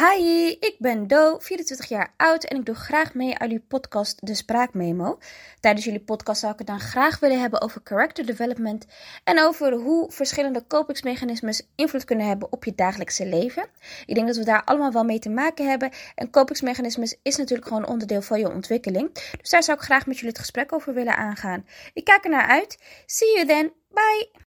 Hi, ik ben Do, 24 jaar oud en ik doe graag mee aan jullie podcast De Spraakmemo. Tijdens jullie podcast zou ik het dan graag willen hebben over character development en over hoe verschillende kopingsmechanismes invloed kunnen hebben op je dagelijkse leven. Ik denk dat we daar allemaal wel mee te maken hebben en kopingsmechanismes is natuurlijk gewoon onderdeel van je ontwikkeling. Dus daar zou ik graag met jullie het gesprek over willen aangaan. Ik kijk er naar uit. See you then. Bye.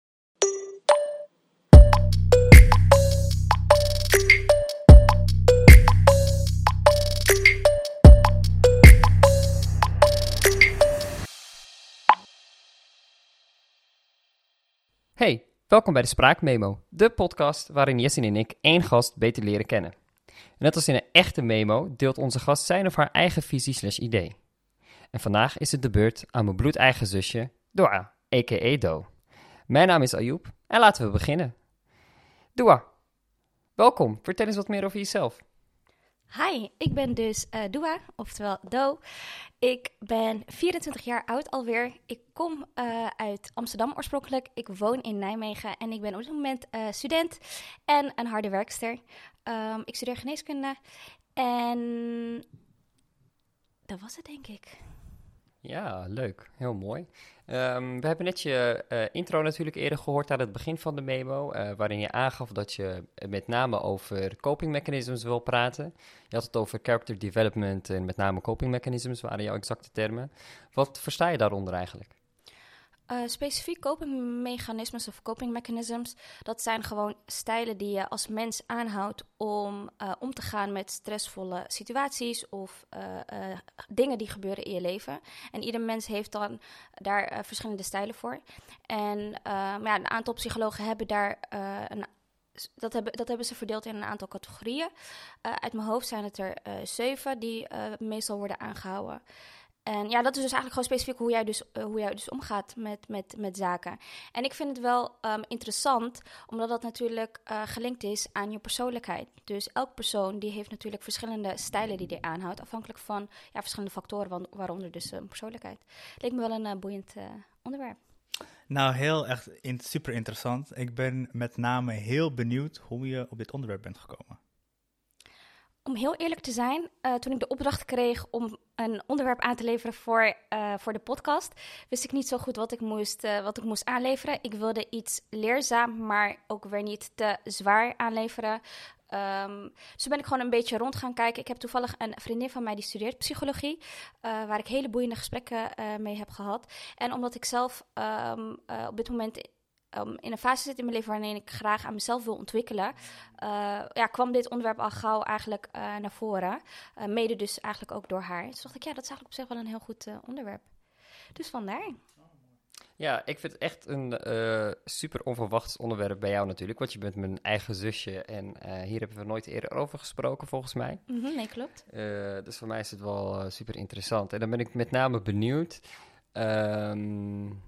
Hey, welkom bij de Spraakmemo, de podcast waarin Jessin en ik één gast beter leren kennen. Net als in een echte memo deelt onze gast zijn of haar eigen visie slash idee. En vandaag is het de beurt aan mijn bloedeigen zusje, Doa, a.k.a. Do. Mijn naam is Ayoub en laten we beginnen. Doa, welkom. Vertel eens wat meer over jezelf. Hi, ik ben dus uh, Dua, oftewel Do. Ik ben 24 jaar oud alweer. Ik kom uh, uit Amsterdam oorspronkelijk. Ik woon in Nijmegen en ik ben op dit moment uh, student en een harde werkster. Um, ik studeer geneeskunde en dat was het denk ik. Ja, leuk. Heel mooi. Um, we hebben net je uh, intro natuurlijk eerder gehoord aan het begin van de memo, uh, waarin je aangaf dat je met name over coping mechanisms wil praten. Je had het over character development en met name coping mechanisms waren jouw exacte termen. Wat versta je daaronder eigenlijk? Uh, specifiek copingmechanismes of coping mechanisms, dat zijn gewoon stijlen die je als mens aanhoudt om uh, om te gaan met stressvolle situaties of uh, dingen die gebeuren in je leven. En ieder mens heeft dan daar verschillende stijlen voor. En maar ja, een aantal psychologen hebben daar een dat hebben, dat hebben ze verdeeld in een aantal categorieën. uit mijn hoofd zijn het er zeven die meestal worden aangehouden. En ja, dat is dus eigenlijk gewoon specifiek hoe jij dus, uh, hoe jij dus omgaat met, met, met zaken. En ik vind het wel um, interessant, omdat dat natuurlijk uh, gelinkt is aan je persoonlijkheid. Dus elk persoon die heeft natuurlijk verschillende stijlen die hij aanhoudt, afhankelijk van ja, verschillende factoren, waaronder dus een persoonlijkheid. Leek me wel een uh, boeiend onderwerp. Nou, heel echt super interessant. Ik ben met name heel benieuwd hoe je op dit onderwerp bent gekomen. Om heel eerlijk te zijn, uh, toen ik de opdracht kreeg om een onderwerp aan te leveren voor, uh, voor de podcast, wist ik niet zo goed wat ik, moest, uh, wat ik moest aanleveren. Ik wilde iets leerzaam, maar ook weer niet te zwaar aanleveren. Um, dus ben ik gewoon een beetje rond gaan kijken. Ik heb toevallig een vriendin van mij die studeert psychologie, waar ik hele boeiende gesprekken mee heb gehad. En omdat ik zelf um, op dit moment um, in een fase zit in mijn leven waarin ik graag aan mezelf wil ontwikkelen, uh, ja, kwam dit onderwerp al gauw eigenlijk uh, naar voren. Uh, mede dus eigenlijk ook door haar. Dus dacht ik, ja, dat is eigenlijk op zich wel een heel goed onderwerp. Dus vandaar. Ja, ik vind het echt een super onverwachts onderwerp bij jou natuurlijk. Want je bent mijn eigen zusje en hier hebben we nooit eerder over gesproken volgens mij. Mm -hmm, nee, klopt. dus voor mij is het wel super interessant. En dan ben ik met name benieuwd... Um,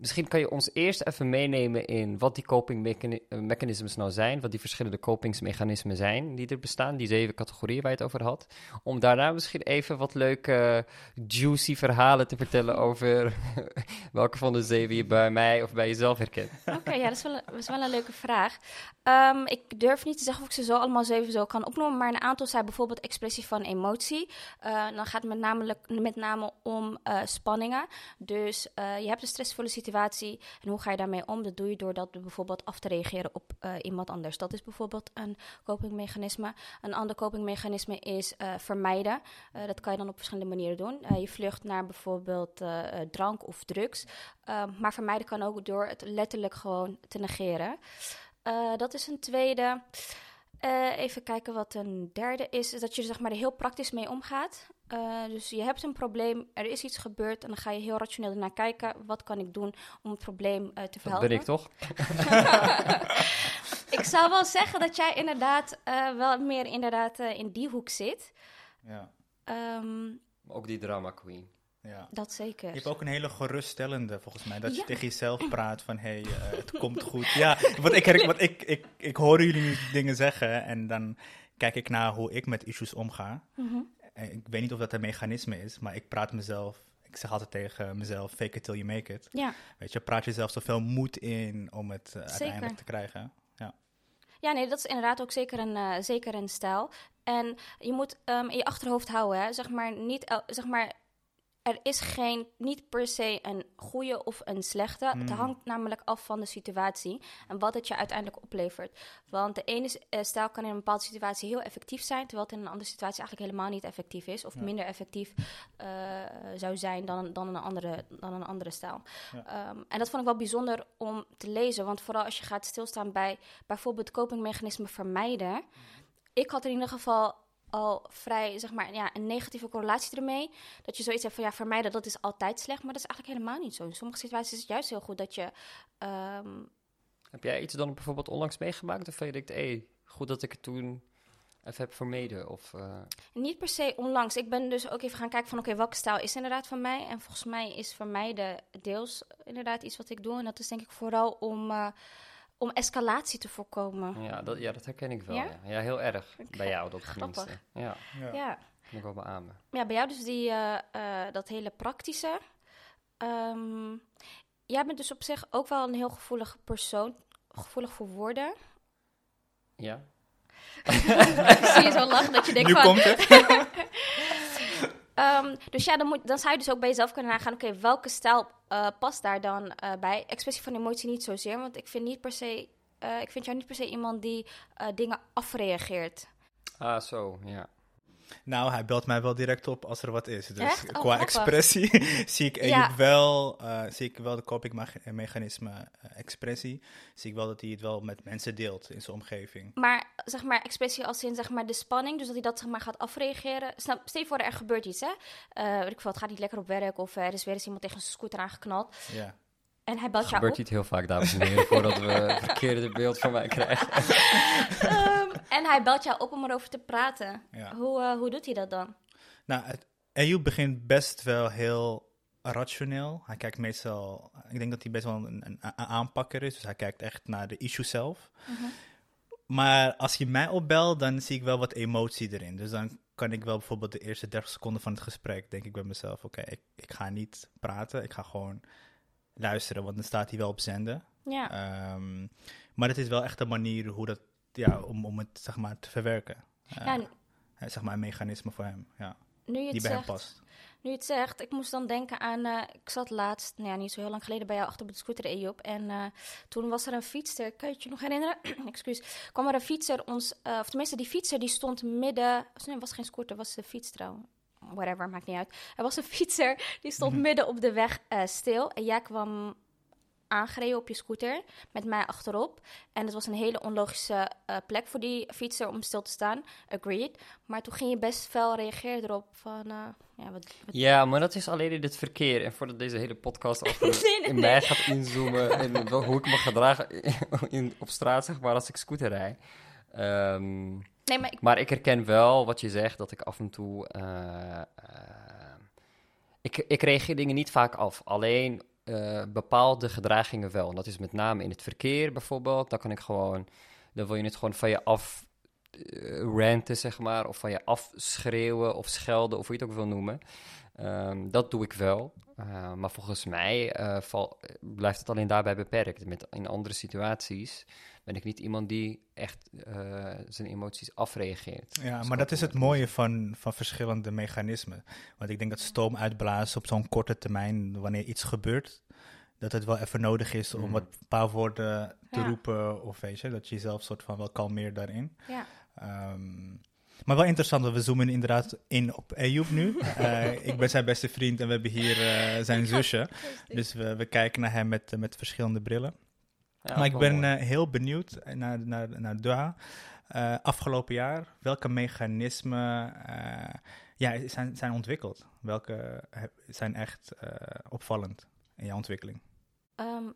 Misschien kan je ons eerst even meenemen in wat die copingmechanismes nou zijn, wat die verschillende kopingsmechanismen zijn die er bestaan, die zeven categorieën waar je het over had. Om daarna misschien even wat leuke, juicy verhalen te vertellen over welke van de zeven je bij mij of bij jezelf herkent. Oké, ja, dat is, wel, wel een leuke vraag. Um, ik durf niet te zeggen of ik ze zo allemaal zeven zo kan opnoemen, maar een aantal zijn bijvoorbeeld expressie van emotie. Uh, dan gaat het met name, met name om uh, spanningen. Dus je hebt een stressvolle situatie en hoe ga je daarmee om? Dat doe je door dat bijvoorbeeld af te reageren op uh, iemand anders. Dat is bijvoorbeeld een copingmechanisme. Een ander copingmechanisme is uh, vermijden. Uh, dat kan je dan op verschillende manieren doen. je vlucht naar bijvoorbeeld drank of drugs. maar vermijden kan ook door het letterlijk gewoon te negeren. dat is een tweede. Uh, even kijken wat een derde is. Is dat je zeg maar, er heel praktisch mee omgaat. Uh, dus je hebt een probleem, er is iets gebeurd. En dan ga je heel rationeel naar kijken. Wat kan ik doen om het probleem uh, te verhelpen? Dat ben ik toch? ik zou wel zeggen dat jij inderdaad wel meer inderdaad, in die hoek zit. Ja. Um, ook die drama queen. Ja. Dat zeker. Je hebt ook een hele geruststellende, volgens mij. Dat je tegen jezelf praat van, hé, hey, uh, het komt goed. Ja, want, ik, want ik, ik, ik hoor jullie nu dingen zeggen en dan kijk ik naar hoe ik met issues omga. Mm -hmm. Ik weet niet of dat een mechanisme is, maar ik praat mezelf... Ik zeg altijd tegen mezelf, fake it till you make it. Ja. Weet je, praat jezelf zoveel moed in om het uh, uiteindelijk te krijgen. Ja. Ja, nee, dat is inderdaad ook zeker een, uh, zeker een stijl. En je moet um, in je achterhoofd houden, hè, zeg maar, niet, zeg maar, er is geen, niet per se een goede of een slechte. Het Hmm. hangt namelijk af van de situatie en wat het je uiteindelijk oplevert. Want de ene eh, stijl kan in een bepaalde situatie heel effectief zijn, terwijl het in een andere situatie eigenlijk helemaal niet effectief is. Of Ja. minder effectief eh, zou zijn dan, dan, een andere, dan een andere stijl. Ja. Ehm, en dat vond ik wel bijzonder om te lezen, want vooral als je gaat stilstaan bij bijvoorbeeld copingmechanismen vermijden. Ik had in ieder geval al vrij, zeg maar, ja, een negatieve correlatie ermee. Dat je zoiets hebt van, ja, vermijden, dat is altijd slecht. Maar dat is eigenlijk helemaal niet zo. In sommige situaties is het juist heel goed dat je... ehm, Heb jij iets dan bijvoorbeeld onlangs meegemaakt? Of je denkt, hé, goed dat ik het toen even heb vermeden? Of, eh, niet per se onlangs. Ik ben dus ook even gaan kijken van, oké, welke stijl is inderdaad van mij? En volgens mij is vermijden deels inderdaad iets wat ik doe. En dat is denk ik vooral om, eh, om escalatie te voorkomen. ja, dat, ja, dat herken ik wel. Ja? Ja, ja. heel erg. Bij jou, dat Grappig. tenminste. Ja, Ja. Ja. kan ik wel beamen. Ja, bij jou dus die, eh, eh, dat hele praktische. Ehm, jij bent dus op zich ook wel een heel gevoelig persoon. Gevoelig voor woorden. Ja? ik zie je zo lachen dat je denkt Nu van... komt het. Ehm, dus ja, dan, moet, dan zou je dus ook bij jezelf kunnen nagaan... oké, welke stijl eh, past daar dan eh, bij? Expressie van emotie niet zozeer, want ik vind, niet per se, eh, ik vind jou niet per se iemand die dingen afreageert. Ah, zo, ja. Nou, hij belt mij wel direct op als er wat is. Dus? Oh, qua expressie zie ik Ja. wel, eh, zie ik wel de copingmechanisme eh, expressie. Zie ik wel dat hij het wel met mensen deelt in zijn omgeving. Maar zeg maar, expressie als in zeg maar, de spanning, dus dat hij dat zeg maar, gaat afreageren. Snap, stel voor, er gebeurt iets, hè? Weet ik het gaat niet lekker op werk of er is weer eens iemand tegen zijn scooter aangeknald. Ja. En hij belt jou gebeurt op. niet heel vaak, dames en heren, voordat we het verkeerde beeld van mij krijgen. Ehm, en hij belt jou op om erover te praten. Ja. Hoe, eh, hoe doet hij dat dan? Nou, het- Ejoep begint best wel heel rationeel. Hij kijkt meestal, ik denk dat hij best wel een, een, een aanpakker is. Dus hij kijkt echt naar de issue zelf. Maar als je mij opbelt, dan zie ik wel wat emotie erin. Dus dan kan ik wel bijvoorbeeld de eerste 30 seconden van het gesprek, denk ik bij mezelf, oké, ik, ik ga niet praten, ik ga gewoon luisteren, want dan staat hij wel op zenden. Ja. Ehm, maar het is wel echt een manier hoe dat, ja, om, om het zeg maar te verwerken. Eh, ja, eh, zeg maar een mechanisme voor hem, ja, nu je die het bij hem zegt, past. Nu je het zegt, ik moest dan denken aan. eh, ik zat laatst, nou ja, niet zo heel lang geleden bij jou achter op de scooter Ejob. En toen was er een fietser, kan je het je nog herinneren? Excuus. kwam er een fietser ons. of tenminste, die fietser die stond midden. Nee, het was geen scooter, het was de fiets trouw. Whatever, maakt niet uit. Er was een fietser die stond Mhm. midden op de weg eh, stil. En jij kwam aangereden op je scooter met mij achterop. En het was een hele onlogische eh, plek voor die fietser om stil te staan. Agreed. Maar toen ging je best fel reageren erop van... eh, ja, wat, wat Ja, maar dat is alleen in het verkeer. En voordat deze hele podcast over Nee, nee, in nee. mij gaat inzoomen en hoe ik me gedragen in, op straat, zeg maar, als ik scooter rijd. Ehm, Maar ik, maar herken wel wat je zegt, dat ik af en toe... eh, eh, ik, ik reageer dingen niet vaak af, alleen eh, bepaalde gedragingen wel. En dat is met name in het verkeer bijvoorbeeld. Dan kan ik gewoon... Dan wil je het gewoon van je af ranten, zeg maar. Of van je afschreeuwen of schelden, of hoe je het ook wil noemen. Ehm, dat doe ik wel. Uh, maar volgens mij uh, val, blijft het alleen daarbij beperkt. Met, in andere situaties ben ik niet iemand die echt uh, zijn emoties afreageert. Ja, maar dat is het mooie van, van verschillende mechanismen. Want ik denk dat stoom uitblazen op zo'n korte termijn, wanneer iets gebeurt, dat het wel even nodig is om mm. wat paar woorden te ja. roepen. Of weet je, dat je jezelf soort van wel kalmeert daarin. Ja. Um, maar wel interessant, want we zoomen inderdaad in op Ejoep nu. Uh, ik ben zijn beste vriend en we hebben hier uh, zijn zusje. Dus we, we kijken naar hem met, uh, met verschillende brillen. Ja, maar ik ben uh, heel benieuwd naar, naar, naar Dua. Uh, afgelopen jaar, welke mechanismen uh, ja, zijn, zijn ontwikkeld? Welke zijn echt uh, opvallend in jouw ontwikkeling? Um,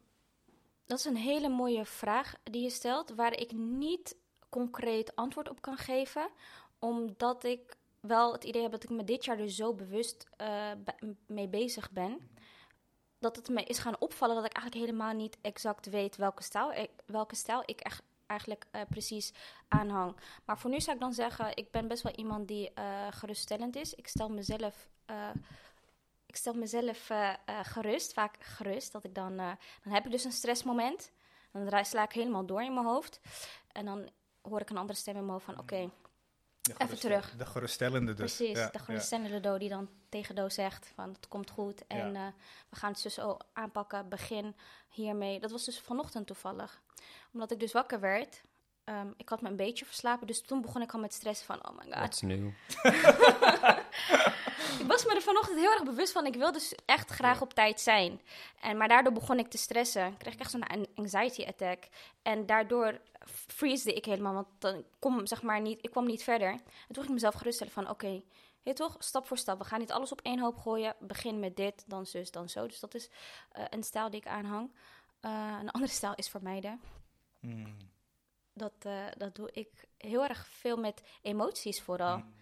dat is een hele mooie vraag die je stelt, waar ik niet concreet antwoord op kan geven, omdat ik wel het idee heb dat ik me dit jaar dus zo bewust mee bezig ben dat het me is gaan opvallen dat ik eigenlijk helemaal niet exact weet welke stijl ik, welke stijl ik echt eigenlijk uh, precies aanhang. Maar voor nu zou ik dan zeggen, ik ben best wel iemand die uh, geruststellend is. Ik stel mezelf, ik stel mezelf gerust, vaak gerust. Dat ik dan, dan heb ik dus een stressmoment. Dan sla ik helemaal door in mijn hoofd. En dan hoor ik een andere stem in mijn hoofd van, oké, Even terug. De geruststellende dus. precies. Ja, de ja. geruststellende Do die dan tegen Do zegt van, het komt goed. En eh, we gaan het dus zo aanpakken, begin hiermee. Dat was dus vanochtend toevallig. Omdat ik dus wakker werd. Ehm, ik had me een beetje verslapen, dus toen begon ik al met stress van, oh my god, Dat is nieuw. Ik was me er vanochtend heel erg bewust van. Ik wil dus echt graag op tijd zijn. En, maar daardoor begon ik te stressen. Kreeg ik echt zo'n an- anxiety attack. En daardoor freeze ik helemaal. Want dan kom, zeg maar, niet, ik kwam niet verder. En toen ging ik mezelf geruststellen van... Oké, je toch, stap voor stap. We gaan niet alles op één hoop gooien. Begin met dit, dan zus, dan zo. Dus dat is eh, een stijl die ik aanhang. Eh, een andere stijl is vermijden. Mm. Dat, eh, dat doe ik heel erg veel met emoties vooral. Mm.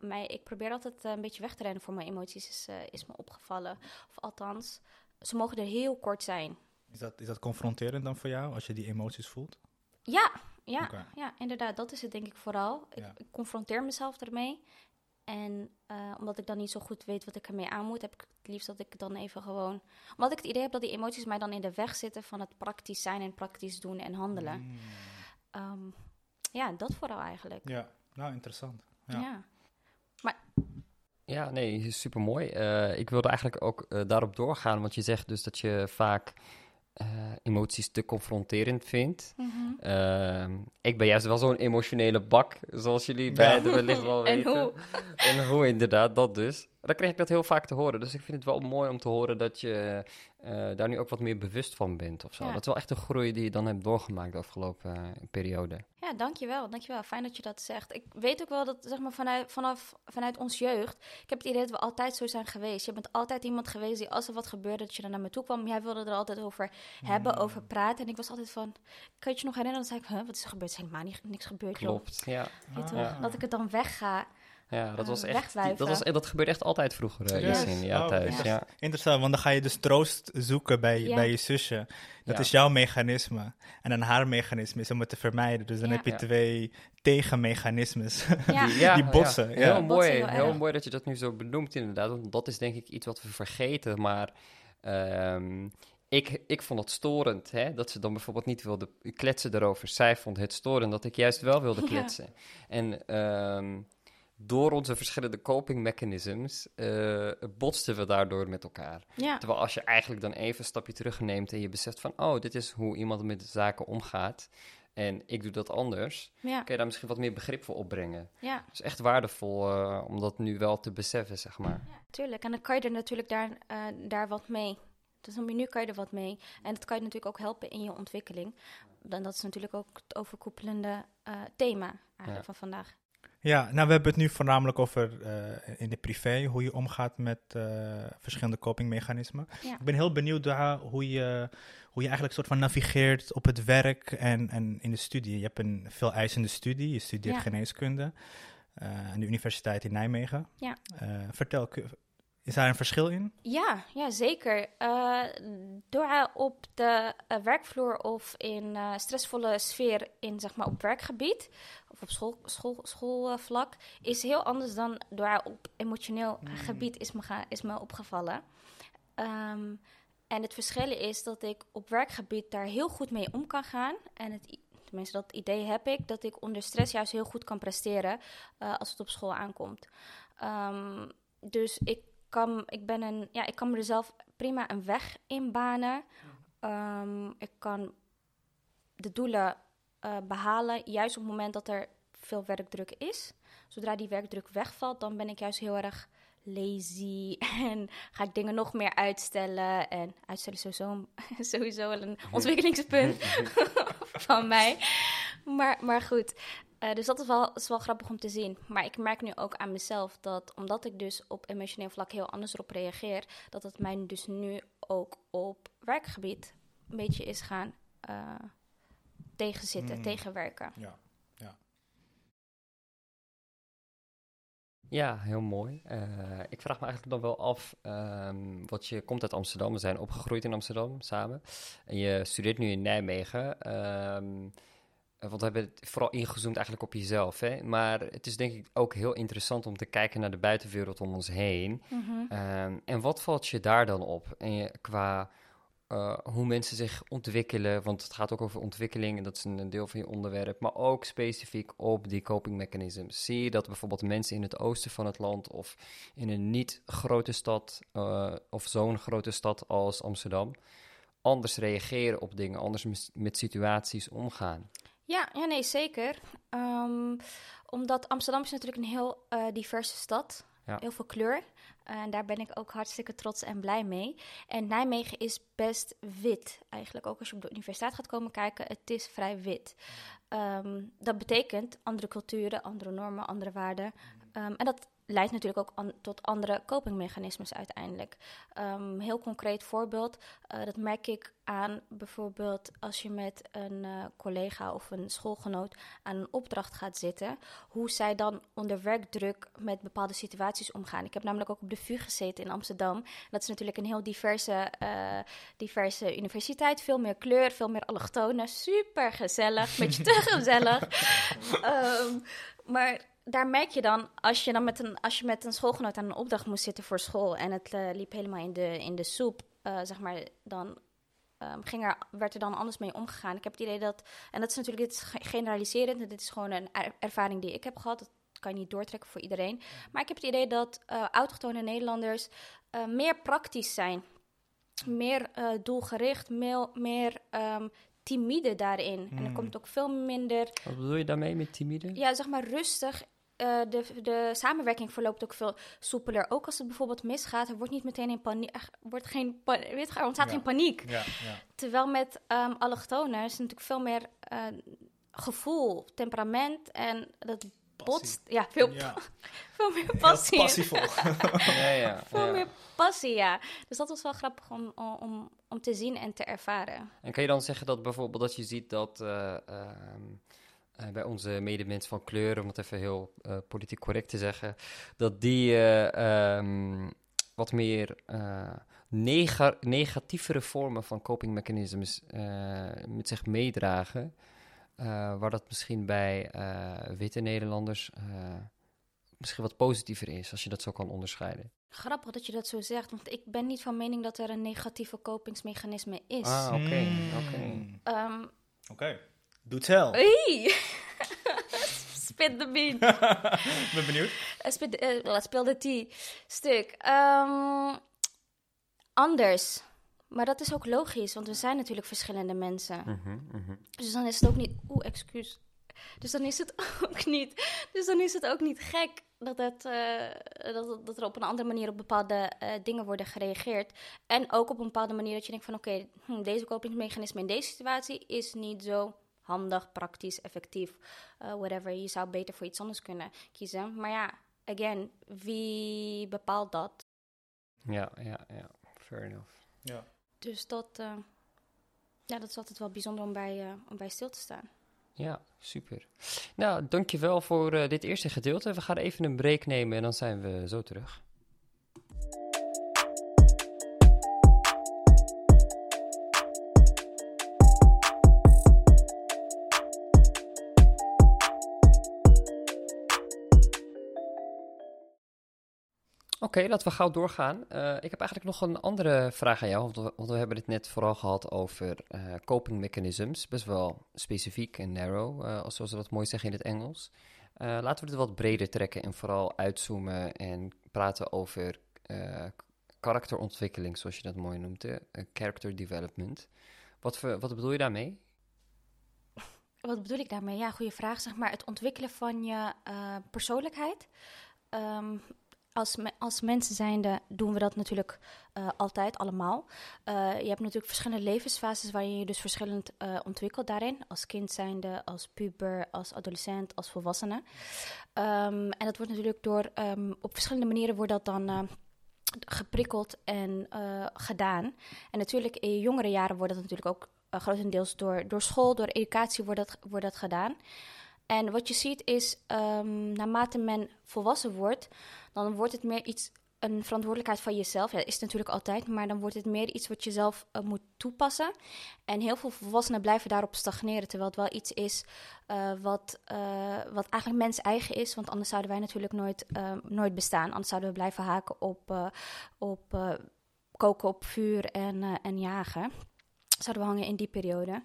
Mijn, ik probeer altijd eh, een beetje weg te rennen voor mijn emoties, is, eh, is me opgevallen. Of althans, ze mogen er heel kort zijn. Is, dat, is dat confronterend dan voor jou, als je die emoties voelt? Ja, ja, ja, inderdaad. Dat is het denk ik vooral. Ik, Ja. ik confronteer mezelf ermee. En omdat ik dan niet zo goed weet wat ik ermee aan moet, heb ik het liefst dat ik dan even gewoon... Omdat ik het idee heb dat die emoties mij dan in de weg zitten van het praktisch zijn en praktisch doen en handelen. Mm. Ehm, ja, dat vooral eigenlijk. Ja, nou interessant. Ja. Ja. Ja, nee, super mooi. ik wilde eigenlijk ook eh, daarop doorgaan, want je zegt dus dat je vaak eh, emoties te confronterend vindt. Mhm. Ehm, ik ben juist wel zo'n emotionele bak, zoals jullie beiden wellicht wel En weten. hoe? En hoe inderdaad, dat dus. Dan kreeg ik dat heel vaak te horen. Dus ik vind het wel mooi om te horen dat je eh, daar nu ook wat meer bewust van bent of zo. Ja. Dat is wel echt een groei die je dan hebt doorgemaakt de afgelopen eh, periode. Ja, dankjewel, dankjewel. Fijn dat je dat zegt. Ik weet ook wel dat, zeg maar, vanuit, vanaf, vanuit ons jeugd... Ik heb het idee dat we altijd zo zijn geweest. Je bent altijd iemand geweest die als er wat gebeurde, dat je er naar me toe kwam. Jij wilde er altijd over hebben, Hmm. over praten. En ik was altijd van... Kan je je nog herinneren? Dan zei ik, huh, wat is er gebeurd? Er is helemaal niet, niks gebeurd, joh. Klopt, ja. Weet je Ah. Dat ik het dan wegga. Ja, dat was Eh, echt... Dat, was, dat gebeurde echt altijd vroeger, uh, Serieus? Yassine. Ja, Oh, thuis. ja. Ja. Interessant, want dan ga je dus troost zoeken bij, Ja. bij je zusje. Dat Ja. is jouw mechanisme. En dan haar mechanisme is om het te vermijden. Dus dan Ja. heb je Ja. twee tegenmechanismes. Ja, Die- bossen. Heel, mooi, heel mooi dat je dat nu zo benoemt, inderdaad. Want dat is denk ik iets wat we vergeten. Maar ehm, ik, ik vond het storend hè, dat ze dan bijvoorbeeld niet wilde kletsen erover. Zij vond het storend dat ik juist wel wilde Ja. kletsen. En ehm, door onze verschillende coping mechanisms eh, botsten we daardoor met elkaar. ja. Terwijl als je eigenlijk dan even een stapje terugneemt en je beseft van... oh, dit is hoe iemand met de zaken omgaat... en ik doe dat anders... ja, kun je daar misschien wat meer begrip voor opbrengen. ja. Het is echt waardevol eh, om dat nu wel te beseffen, zeg maar. Tuurlijk, en dan kan je er natuurlijk daar, eh, daar wat mee. Dus nu kan je er wat mee. En dat kan je natuurlijk ook helpen in je ontwikkeling. Dan, dat is natuurlijk ook het overkoepelende thema eigenlijk Ja. van vandaag. Ja, nou we hebben het nu voornamelijk over eh, in de privé, hoe je omgaat met eh, verschillende copingmechanismen. Ja. Ik ben heel benieuwd hoe je, hoe je eigenlijk soort van navigeert op het werk en, en in de studie. Je hebt een veel eisende studie, je studeert Ja. geneeskunde eh, aan de Universiteit in Nijmegen. Ja. Vertel, is daar een verschil in? Ja, ja zeker. Eh, door op de eh, werkvloer of in eh, stressvolle sfeer in, zeg maar, op werkgebied of op school, school, schoolvlak is heel anders dan door op emotioneel gebied is me, ga- is me opgevallen. Ehm, en het verschil is dat ik op werkgebied daar heel goed mee om kan gaan. En het, tenminste, dat idee heb ik, dat ik onder stress juist heel goed kan presteren als het op school aankomt. Ehm, dus ik kan, ik, ben een, ja, ik kan me er zelf prima een weg in banen. Ehm, ik kan de doelen eh, behalen, juist op het moment dat er veel werkdruk is. Zodra die werkdruk wegvalt, dan ben ik juist heel erg lazy en ga ik dingen nog meer uitstellen. En uitstellen is sowieso, sowieso wel een ontwikkelingspunt van mij. Maar, maar goed, eh, dus dat is wel, is wel grappig om te zien. Maar ik merk nu ook aan mezelf dat, omdat ik dus op emotioneel vlak heel anders erop reageer, dat het mij dus nu ook op werkgebied een beetje is gaan eh, tegenzitten, Mm. tegenwerken. Ja. Ja, heel mooi. Eh, ik vraag me eigenlijk dan wel af, ehm want je komt uit Amsterdam, we zijn opgegroeid in Amsterdam samen. En je studeert nu in Nijmegen. ehm, eh, want we hebben het vooral ingezoomd eigenlijk op jezelf. Hè? Maar het is denk ik ook heel interessant om te kijken naar de buitenwereld om ons heen. Mhm. Ehm, en wat valt je daar dan op? En je, qua eh, hoe mensen zich ontwikkelen, want het gaat ook over ontwikkeling en dat is een, deel van je onderwerp, maar ook specifiek op die coping mechanisms. Zie je dat bijvoorbeeld mensen in het oosten van het land of in een niet grote stad eh, of zo'n grote stad als Amsterdam anders reageren op dingen, anders met situaties omgaan? Ja, ja nee, zeker. Ehm, omdat Amsterdam is natuurlijk een heel eh, diverse stad. Ja. Heel veel kleur. En daar ben ik ook hartstikke trots en blij mee. En Nijmegen is best wit. Eigenlijk ook als je op de universiteit gaat komen kijken, het is vrij wit. Ehm, dat betekent andere culturen, andere normen, andere waarden. Ehm, en dat leidt natuurlijk ook an- tot andere copingmechanismes uiteindelijk. Um, heel concreet voorbeeld, uh, dat merk ik aan bijvoorbeeld als je met een uh, collega of een schoolgenoot aan een opdracht gaat zitten, hoe zij dan onder werkdruk met bepaalde situaties omgaan. Ik heb namelijk ook op de VU gezeten in Amsterdam. Dat is natuurlijk een heel diverse, uh, diverse universiteit, veel meer kleur, veel meer allochtonen, super gezellig, beetje te gezellig. um, maar daar merk je dan, als je dan met een, als je met een schoolgenoot aan een opdracht moest zitten voor school en het uh, liep helemaal in de, in de soep, uh, zeg maar, dan um, ging er, werd er dan anders mee omgegaan. Ik heb het idee dat, en dat is natuurlijk, dit is generaliserend, dit is gewoon een er ervaring die ik heb gehad, dat kan je niet doortrekken voor iedereen. Maar ik heb het idee dat uh, autochtone Nederlanders meer praktisch zijn, meer doelgericht, meer, um, timide daarin. Mm. En er komt ook veel minder. Wat bedoel je daarmee met timide? Ja, zeg maar rustig. Uh, de, de samenwerking verloopt ook veel soepeler. Ook als het bijvoorbeeld misgaat, er wordt niet meteen in paniek. Er wordt geen weet je, er ontstaat ja. geen paniek. Ja, ja. Terwijl met um, allochtonen is natuurlijk veel meer uh, gevoel, temperament en dat botst. Ja, veel, Ja. veel meer passie. Heel passievol. ja, ja, veel ja. meer passie, ja. Dus dat was wel grappig om, om, om te zien en te ervaren. En kan je dan zeggen dat bijvoorbeeld dat je ziet dat uh, um, uh, bij onze medemens van kleur, om het even heel uh, politiek correct te zeggen, dat die um, wat meer nega negatievere vormen van coping mechanisms met zich meedragen. Uh, waar dat misschien bij uh, witte Nederlanders uh, misschien wat positiever is, als je dat zo kan onderscheiden. Grappig dat je dat zo zegt, want ik ben niet van mening dat er een negatieve kopingsmechanisme is. Ah, oké. Okay, oké. Hmm. Um, Oké. Okay. Doe tel. Hey. Spit de bean. ben benieuwd. Spit, uh, speel de tea. Stuk. Um, anders. Maar dat is ook logisch, want we zijn natuurlijk verschillende mensen. Mm -hmm, mm -hmm. Dus dan is het ook niet. Oeh, excuus. Dus dan is het ook niet. Dus dan is het ook niet gek dat, het, uh, dat, dat er op een andere manier op bepaalde uh, dingen worden gereageerd. En ook op een bepaalde manier dat je denkt van oké, okay, hm, deze kopingsmechanisme in deze situatie is niet zo handig, praktisch, effectief. Uh, whatever. Je zou beter voor iets anders kunnen kiezen. Maar ja, again, wie bepaalt dat? Ja, ja, ja. Fair enough. Ja. Dus dat, uh, ja, dat is altijd wel bijzonder om bij, uh, om bij stil te staan. Ja, super. Nou, dankjewel voor uh, dit eerste gedeelte. We gaan even een break nemen en dan zijn we zo terug. Okay, laten we gauw doorgaan. Uh, ik heb eigenlijk nog een andere vraag aan jou, want we, hebben het net vooral gehad over uh, coping mechanisms. Best wel specifiek en narrow, uh, zoals we dat mooi zeggen in het Engels. laten we het wat breder trekken en vooral uitzoomen en praten over karakterontwikkeling, zoals je dat mooi noemt, character development. Wat, wat bedoel je daarmee? Wat bedoel ik daarmee? Ja, goede vraag. Zeg maar het ontwikkelen van je persoonlijkheid. Um, als, als mensen zijnde doen we dat natuurlijk uh, altijd, allemaal. Uh, je hebt natuurlijk verschillende levensfases waarin je dus verschillend uh, ontwikkelt daarin. Als kind zijnde, als puber, als adolescent, als volwassene. Um, en dat wordt natuurlijk door, um, op verschillende manieren wordt dat dan geprikkeld en gedaan. En natuurlijk in jongere jaren wordt dat natuurlijk ook grotendeels door, door school, door educatie wordt dat, wordt dat gedaan. En wat je ziet is, um, naarmate men volwassen wordt, dan wordt het meer iets, een verantwoordelijkheid van jezelf. Ja, dat is het natuurlijk altijd, maar dan wordt het meer iets wat je zelf uh, moet toepassen. En heel veel volwassenen blijven daarop stagneren, terwijl het wel iets is uh, wat, uh, wat eigenlijk mens eigen is. Want anders zouden wij natuurlijk nooit, nooit bestaan. Anders zouden we blijven haken op, op koken op vuur en, eh, en jagen. Zouden we hangen in die periode.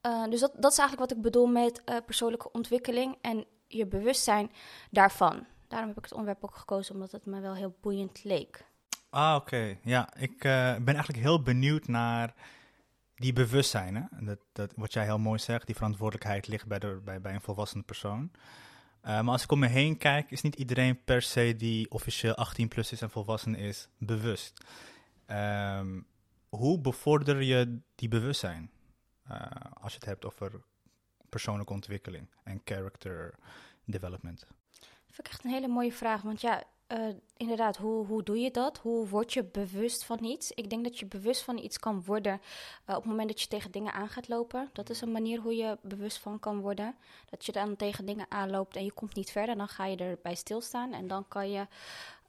Eh, dus dat, dat is eigenlijk wat ik bedoel met eh, persoonlijke ontwikkeling en je bewustzijn daarvan. Daarom heb ik het onderwerp ook gekozen, omdat het me wel heel boeiend leek. Ah, oké. Ja, ik eh, ben eigenlijk heel benieuwd naar die bewustzijn. Hè? Dat, dat, wat jij heel mooi zegt, die verantwoordelijkheid ligt bij, de, bij, bij een volwassen persoon. Eh, maar als ik om me heen kijk, is niet iedereen per se die officieel 18 plus is en volwassen is, bewust. Ehm, hoe bevorder je die bewustzijn? Eh, als je het hebt over persoonlijke ontwikkeling en character development. Vind ik echt een hele mooie vraag. Want ja, eh, inderdaad, hoe, hoe doe je dat? Hoe word je bewust van iets? Ik denk dat je bewust van iets kan worden uh, op het moment dat je tegen dingen aan gaat lopen. Dat is een manier hoe je bewust van kan worden. Dat je dan tegen dingen aanloopt en je komt niet verder. Dan ga je erbij stilstaan en dan kan je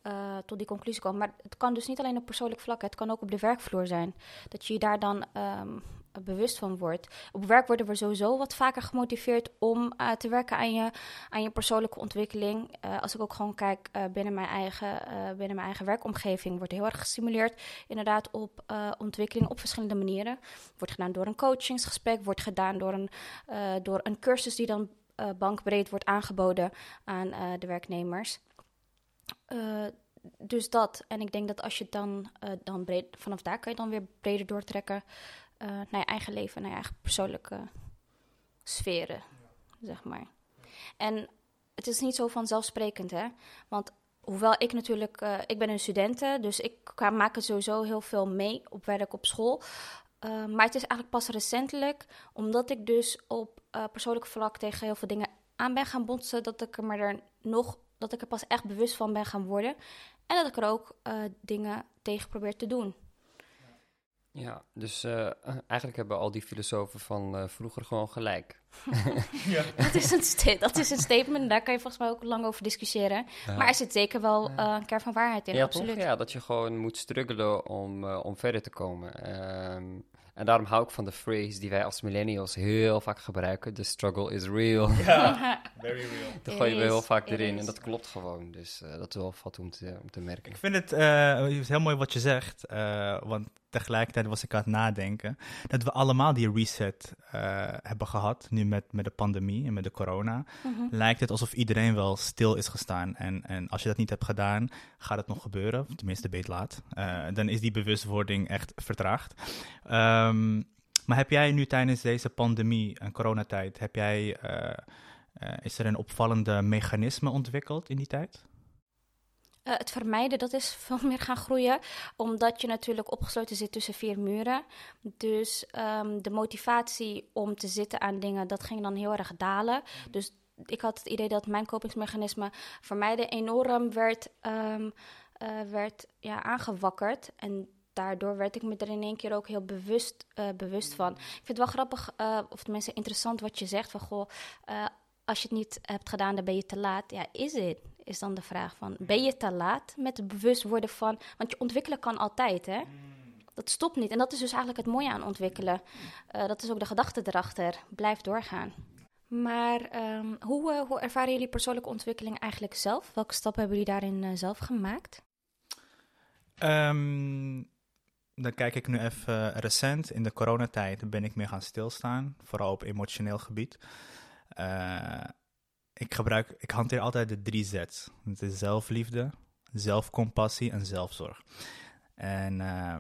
uh, tot die conclusie komen. Maar het kan dus niet alleen op persoonlijk vlak. Het kan ook op de werkvloer zijn. Dat je je daar dan um, bewust van wordt. Op werk worden we sowieso wat vaker gemotiveerd om uh, te werken aan je, aan je persoonlijke ontwikkeling. Uh, als ik ook gewoon kijk binnen, mijn eigen, binnen mijn eigen werkomgeving, wordt heel erg gestimuleerd inderdaad op ontwikkeling op verschillende manieren. Wordt gedaan door een coachingsgesprek, wordt gedaan door een, door een cursus die dan bankbreed wordt aangeboden aan de werknemers. dus dat. En ik denk dat als je dan, dan breed, vanaf daar kan je dan weer breder doortrekken uh, naar je eigen leven, naar je eigen persoonlijke sferen, zeg maar. En het is niet zo vanzelfsprekend, hè. Want hoewel ik natuurlijk... Uh, ik ben een studente, dus ik maak het sowieso heel veel mee op werk op school. Uh, maar het is eigenlijk pas recentelijk, omdat ik dus op persoonlijk vlak tegen heel veel dingen aan ben gaan botsen, dat ik er maar er nog... Dat ik er pas echt bewust van ben gaan worden. En dat ik er ook dingen tegen probeer te doen. Ja, dus uh, eigenlijk hebben al die filosofen van uh, vroeger gewoon gelijk. ja. dat, is een dat is een statement, daar kan je volgens mij ook lang over discussiëren. Ja. Maar er zit zeker wel uh, een kern van waarheid in, ja, absoluut. Toch? Ja, dat je gewoon moet struggelen om, om verder te komen. Um, en daarom hou ik van de phrase die wij als millennials heel vaak gebruiken: The struggle is real. Ja, very real. Dat gooien we heel vaak erin en dat klopt gewoon. Dus uh, dat is wel wat om te, om te merken. Ik vind het uh, heel mooi wat je zegt, uh, want tegelijkertijd was ik aan het nadenken dat we allemaal die reset hebben gehad, nu met, met de pandemie en met de corona. Mm -hmm. Lijkt het alsof iedereen wel stil is gestaan. En, en als je dat niet hebt gedaan, gaat het nog gebeuren, tenminste beet laat. dan is die bewustwording echt vertraagd. Um, maar heb jij nu tijdens deze pandemie en coronatijd, heb jij, uh, is er een opvallende mechanisme ontwikkeld in die tijd? Uh, het vermijden, dat is veel meer gaan groeien, omdat je natuurlijk opgesloten zit tussen vier muren. Dus um, de motivatie om te zitten aan dingen, dat ging dan heel erg dalen. Dus ik had het idee dat mijn kopingsmechanisme vermijden enorm werd, um, werd ja, aangewakkerd. En daardoor werd ik me er in één keer ook heel bewust, uh, bewust van. Ik vind het wel grappig, uh, of tenminste interessant wat je zegt. Van goh, uh, als je het niet hebt gedaan, dan ben je te laat. Ja, is het? Is dan de vraag van, ben je te laat met het bewust worden van... Want je ontwikkelen kan altijd, hè? Dat stopt niet. En dat is dus eigenlijk het mooie aan ontwikkelen. dat is ook de gedachte erachter. Blijf doorgaan. Maar um, hoe, hoe ervaren jullie persoonlijke ontwikkeling eigenlijk zelf? Welke stappen hebben jullie daarin zelf gemaakt? Um, dan kijk ik nu even recent. In de coronatijd ben ik meer gaan stilstaan, vooral op emotioneel gebied. Uh, ik gebruik, ik hanteer altijd de drie Z's. Het is zelfliefde, zelfcompassie en zelfzorg. En uh,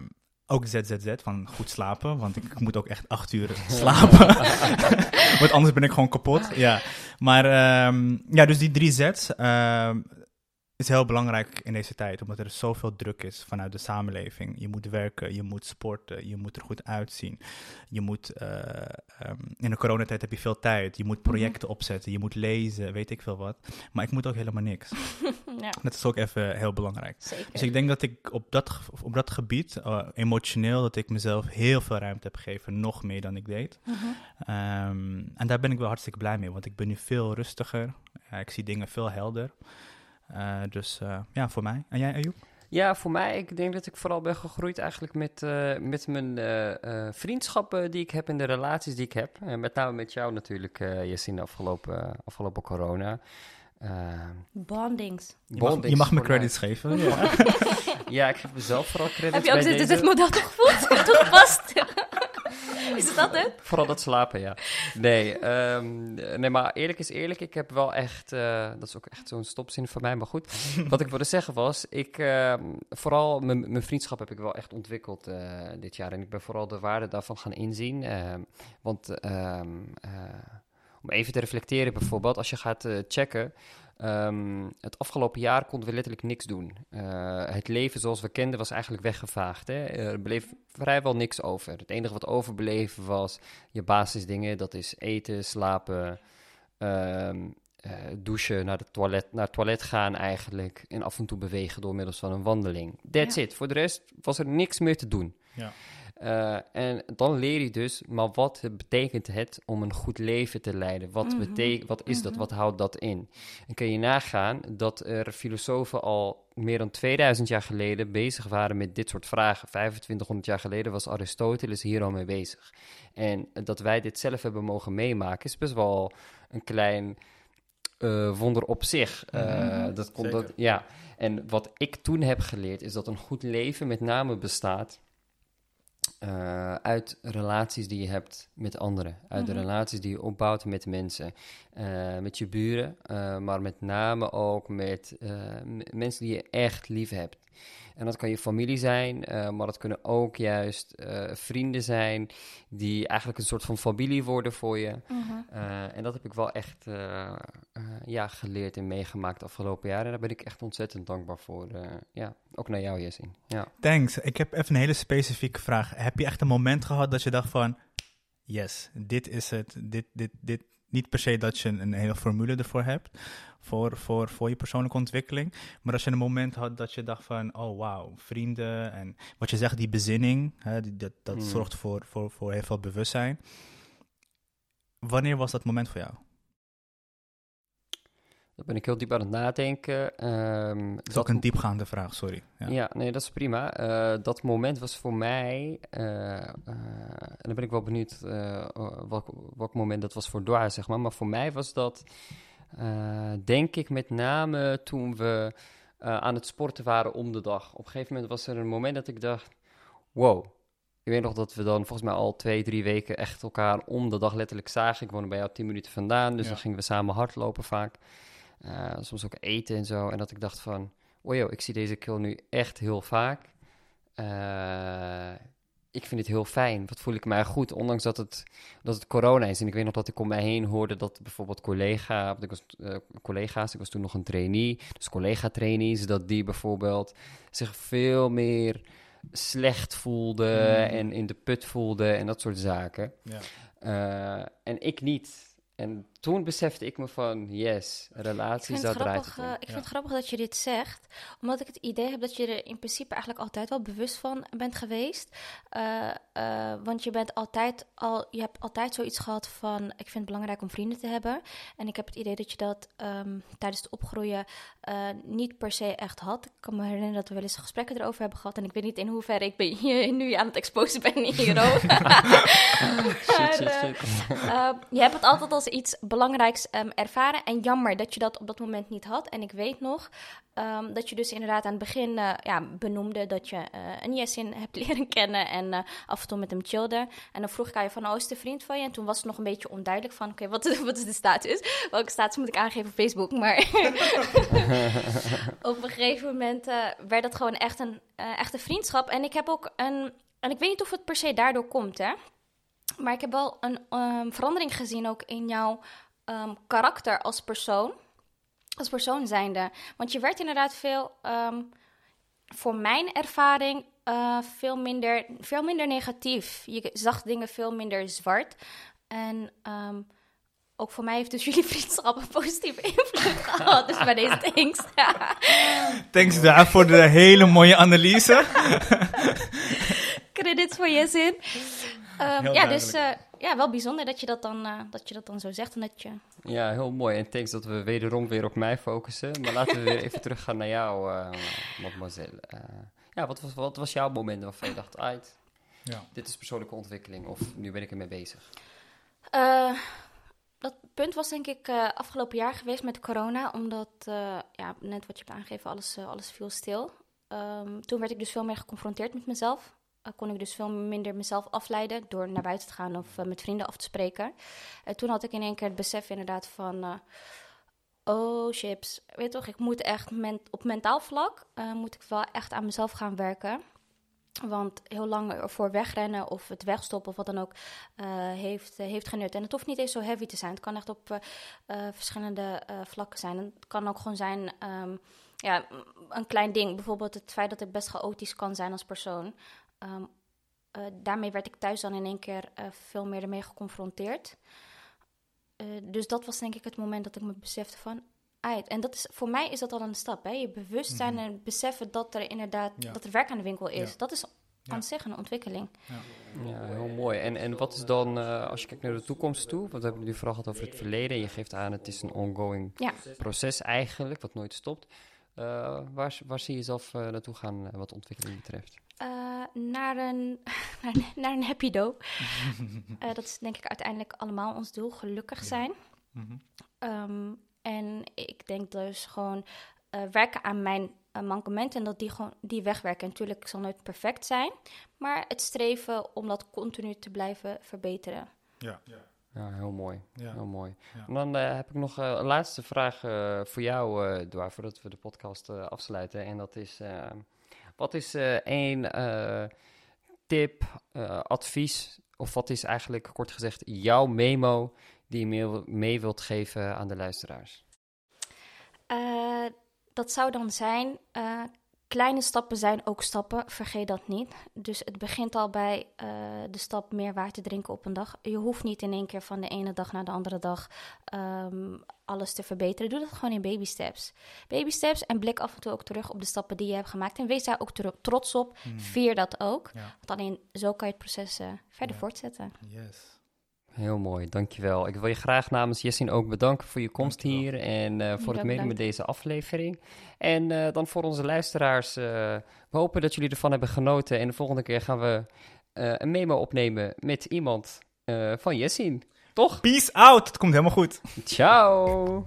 ook ZZZ van goed slapen, want ik, moet ook echt acht uur slapen. want anders ben ik gewoon kapot. Ja, maar um, ja, dus die drie Z's is heel belangrijk in deze tijd, omdat er zoveel druk is vanuit de samenleving. Je moet werken, je moet sporten, je moet er goed uitzien. Je moet, uh, um, in de coronatijd heb je veel tijd, je moet projecten mm-hmm. opzetten, je moet lezen, weet ik veel wat. Maar ik moet ook helemaal niks. ja. Dat is ook even heel belangrijk. Zeker. Dus ik denk dat ik op dat, op dat gebied, uh, emotioneel, dat ik mezelf heel veel ruimte heb gegeven, nog meer dan ik deed. Mm-hmm. Um, en daar ben ik wel hartstikke blij mee, want ik ben nu veel rustiger. Uh, ik zie dingen veel helder. Uh, dus uh, ja, voor mij. En jij, Ayoub? Ja, voor mij, ik denk dat ik vooral ben gegroeid eigenlijk met, uh, met mijn vriendschappen die ik heb en de relaties die ik heb. met name met jou natuurlijk, uh, Yassine, afgelopen, afgelopen corona. eh, Bondings. Je mag, bondings je mag me credits geven. Ja. Ja, ik geef mezelf vooral credits Heb je ook bij dit, deze. dit model toegevoegd? toegepast? Is het dat het? Vooral dat slapen, ja. Nee, ehm, nee, maar eerlijk is eerlijk. Ik heb wel echt... eh, dat is ook echt zo'n stopzin van mij, maar goed. Wat ik wilde zeggen was... Ik, ehm, vooral mijn vriendschap heb ik wel echt ontwikkeld eh, dit jaar. En ik ben vooral de waarde daarvan gaan inzien. ehm, want eh, om even te reflecteren bijvoorbeeld... Als je gaat checken... ehm, het afgelopen jaar konden we letterlijk niks doen. Eh, het leven zoals we kenden was eigenlijk weggevaagd. Hè? Er bleef vrijwel niks over. Het enige wat overbleven was je basisdingen. Dat is eten, slapen, ehm, eh, douchen, naar, de toilet, naar het toilet gaan eigenlijk. En af en toe bewegen door middels van een wandeling. That's Ja. it. Voor de rest was er niks meer te doen. Ja. Eh, en dan leer je dus, maar wat betekent het om een goed leven te leiden? Wat, betek- wat is dat? Mhm. Wat houdt dat in? En kun je nagaan dat er filosofen al meer dan 2000 jaar geleden bezig waren met dit soort vragen. 2500 jaar geleden was Aristoteles hier al mee bezig. En dat wij dit zelf hebben mogen meemaken is best wel een klein eh, wonder op zich. Eh, Mhm. dat kon Zeker. dat, ja. En wat ik toen heb geleerd is dat een goed leven met name bestaat eh, uit relaties die je hebt met anderen. Uit de Mhm. relaties die je opbouwt met mensen. Eh, met je buren, eh, maar met name ook met eh, mensen die je echt lief hebt. En dat kan je familie zijn, eh, maar dat kunnen ook juist eh, vrienden zijn die eigenlijk een soort van familie worden voor je. Mhm. Eh, en dat heb ik wel echt eh, eh, ja, geleerd en meegemaakt de afgelopen jaren. En daar ben ik echt ontzettend dankbaar voor. eh, ja, ook naar jou, Jessin. Ja. Thanks. Ik heb even een hele specifieke vraag. Heb je echt een moment gehad dat je dacht van... Yes, dit is het. Dit, dit, dit. Niet per se dat je een, een hele formule ervoor hebt. Voor, voor, voor je persoonlijke ontwikkeling. Maar als je een moment had dat je dacht van... Oh, wauw, vrienden. En wat je zegt, die bezinning. Hè, die, dat dat Hmm. zorgt voor, voor, voor heel veel bewustzijn. Wanneer was dat moment voor jou? Daar ben ik heel diep aan het nadenken. Dat is ook een diepgaande vraag, sorry. Ja. Ja, nee, dat is prima. Eh, dat moment was voor mij, eh, eh, en dan ben ik wel benieuwd welk, welk moment dat was voor Dora, zeg maar. Maar voor mij was dat, denk ik, met name toen we aan het sporten waren om de dag. Op een gegeven moment was er een moment dat ik dacht, wow. Ik weet nog dat we dan volgens mij al twee, drie weken echt elkaar om de dag letterlijk zagen. Ik woonde bij jou tien minuten vandaan, dus Ja. dan gingen we samen hardlopen vaak. Eh, soms ook eten en zo. En dat ik dacht van, oh joh, ik zie deze kill nu echt heel vaak. Eh, ik vind het heel fijn. Wat voel ik mij goed, ondanks dat het, dat het corona is. En ik weet nog dat ik om mij heen hoorde dat bijvoorbeeld collega, want ik was, eh, collega's, ik was toen nog een trainee, dus collega-trainees, dat die bijvoorbeeld zich veel meer slecht voelden Mm. en in de put voelden en dat soort zaken. Ja. En ik niet. En toen besefte ik me van, yes, relaties, het draait grappig, het om. eh, ik vind Ja. het grappig dat je dit zegt, omdat ik het idee heb dat je er in principe eigenlijk altijd wel bewust van bent geweest. Eh, eh, want je bent altijd al, je hebt altijd zoiets gehad van: ik vind het belangrijk om vrienden te hebben. En ik heb het idee dat je dat ehm, tijdens het opgroeien eh, niet per se echt had. Ik kan me herinneren dat we wel eens gesprekken erover hebben gehad. En ik weet niet in hoeverre ik ben je nu aan het exposen ben hierover. Shit, shit, eh, shit. Uh, je hebt het altijd als iets belangrijks ehm, ervaren. En jammer dat je dat op dat moment niet had. En ik weet nog ehm, dat je dus inderdaad aan het begin eh, ja, benoemde dat je eh, een Jessin hebt leren kennen. En eh, af en toe met hem chillde. En dan vroeg ik aan je van, oh, is een vriend van je? En toen was het nog een beetje onduidelijk van, oké, wat, wat is de status? Welke status moet ik aangeven op Facebook? Maar op een gegeven moment werd dat gewoon echt een echte vriendschap. En ik heb ook een... En ik weet niet of het per se daardoor komt, hè. Maar ik heb wel een ehm, verandering gezien ook in jouw ehm, karakter als persoon. Als persoon zijnde. Want je werd inderdaad veel, ehm, voor mijn ervaring, eh, veel, minder, veel minder negatief. Je zag dingen veel minder zwart. En ehm, ook voor mij heeft dus jullie vriendschap een positieve invloed gehad. Dus bij deze thanks. Thanks daar voor de hele mooie analyse. Credits voor je zin. Ehm, ja, dus duidelijk. eh, ja, wel bijzonder dat je dat, dan, eh, dat je dat dan zo zegt. En dat je Ja, heel mooi. En thanks dat we wederom weer op mij focussen. Maar laten we weer even teruggaan naar jou, eh mademoiselle. Eh, ja, wat was, wat was jouw moment waarvan je dacht, uit, Ja. dit is persoonlijke ontwikkeling of nu ben ik ermee bezig? Eh, dat punt was denk ik uh, afgelopen jaar geweest met corona, omdat, uh, ja, net wat je hebt aangegeven, alles, uh, alles viel stil. Um, toen werd ik dus veel meer geconfronteerd met mezelf. Kon ik dus veel minder mezelf afleiden door naar buiten te gaan of met vrienden af te spreken. toen had ik in één keer het besef inderdaad van, oh chips, weet toch, ik moet echt op mentaal vlak, moet ik wel echt aan mezelf gaan werken. Want heel lang ervoor wegrennen of het wegstoppen of wat dan ook heeft, heeft genut. En het hoeft niet eens zo heavy te zijn. Het kan echt op verschillende vlakken zijn. het kan ook gewoon zijn um, ja, een klein ding. Bijvoorbeeld het feit dat ik best chaotisch kan zijn als persoon. Um, daarmee werd ik thuis dan in één keer veel meer ermee geconfronteerd. dus dat was denk ik het moment dat ik me besefte van... En dat is, voor mij is dat al een stap. Hè? Je bewustzijn mm en beseffen dat er inderdaad dat er werk aan de winkel is. Dat is aan zich een ontwikkeling. Ja, heel mooi. En, en wat is dan, uh, als je kijkt naar de toekomst toe, want we hebben nu vooral gehad over het verleden. Je geeft aan, het is een ongoing proces eigenlijk, wat nooit stopt. Uh, waar, waar zie je jezelf uh, naartoe gaan wat ontwikkeling betreft? Naar, een, naar, een happy dough. dat is denk ik uiteindelijk allemaal ons doel, gelukkig zijn. Mm -hmm. um, en ik denk dus gewoon uh, werken aan mijn uh, mankementen en dat die gewoon die wegwerken. Natuurlijk zal nooit perfect zijn, maar het streven om dat continu te blijven verbeteren. Ja, ja. ja heel mooi. Ja. Heel mooi. Ja. En dan uh, heb ik nog een laatste vraag voor jou, uh, voordat we de podcast afsluiten. En dat is, wat is één tip, advies, of wat is eigenlijk kort gezegd jouw memo die je mee, wilt geven aan de luisteraars? Dat zou dan zijn, kleine stappen zijn ook stappen, vergeet dat niet. Dus het begint al bij uh, de stap meer water drinken op een dag. Je hoeft niet in één keer van de ene dag naar de andere dag um, alles te verbeteren. Doe dat gewoon in baby steps. Baby steps en blik af en toe ook terug op de stappen die je hebt gemaakt. En wees daar ook trots op. Hmm. Vier dat ook. Ja. Want alleen zo kan je het proces verder ja. voortzetten. Yes. Heel mooi, dankjewel. Ik wil je graag namens Jessin ook bedanken voor je komst hier en uh, voor het meedoen met deze aflevering. En uh, dan voor onze luisteraars, uh, we hopen dat jullie ervan hebben genoten. En de volgende keer gaan we een memo opnemen met iemand van Jessin. Toch? Peace out, het komt helemaal goed. Ciao.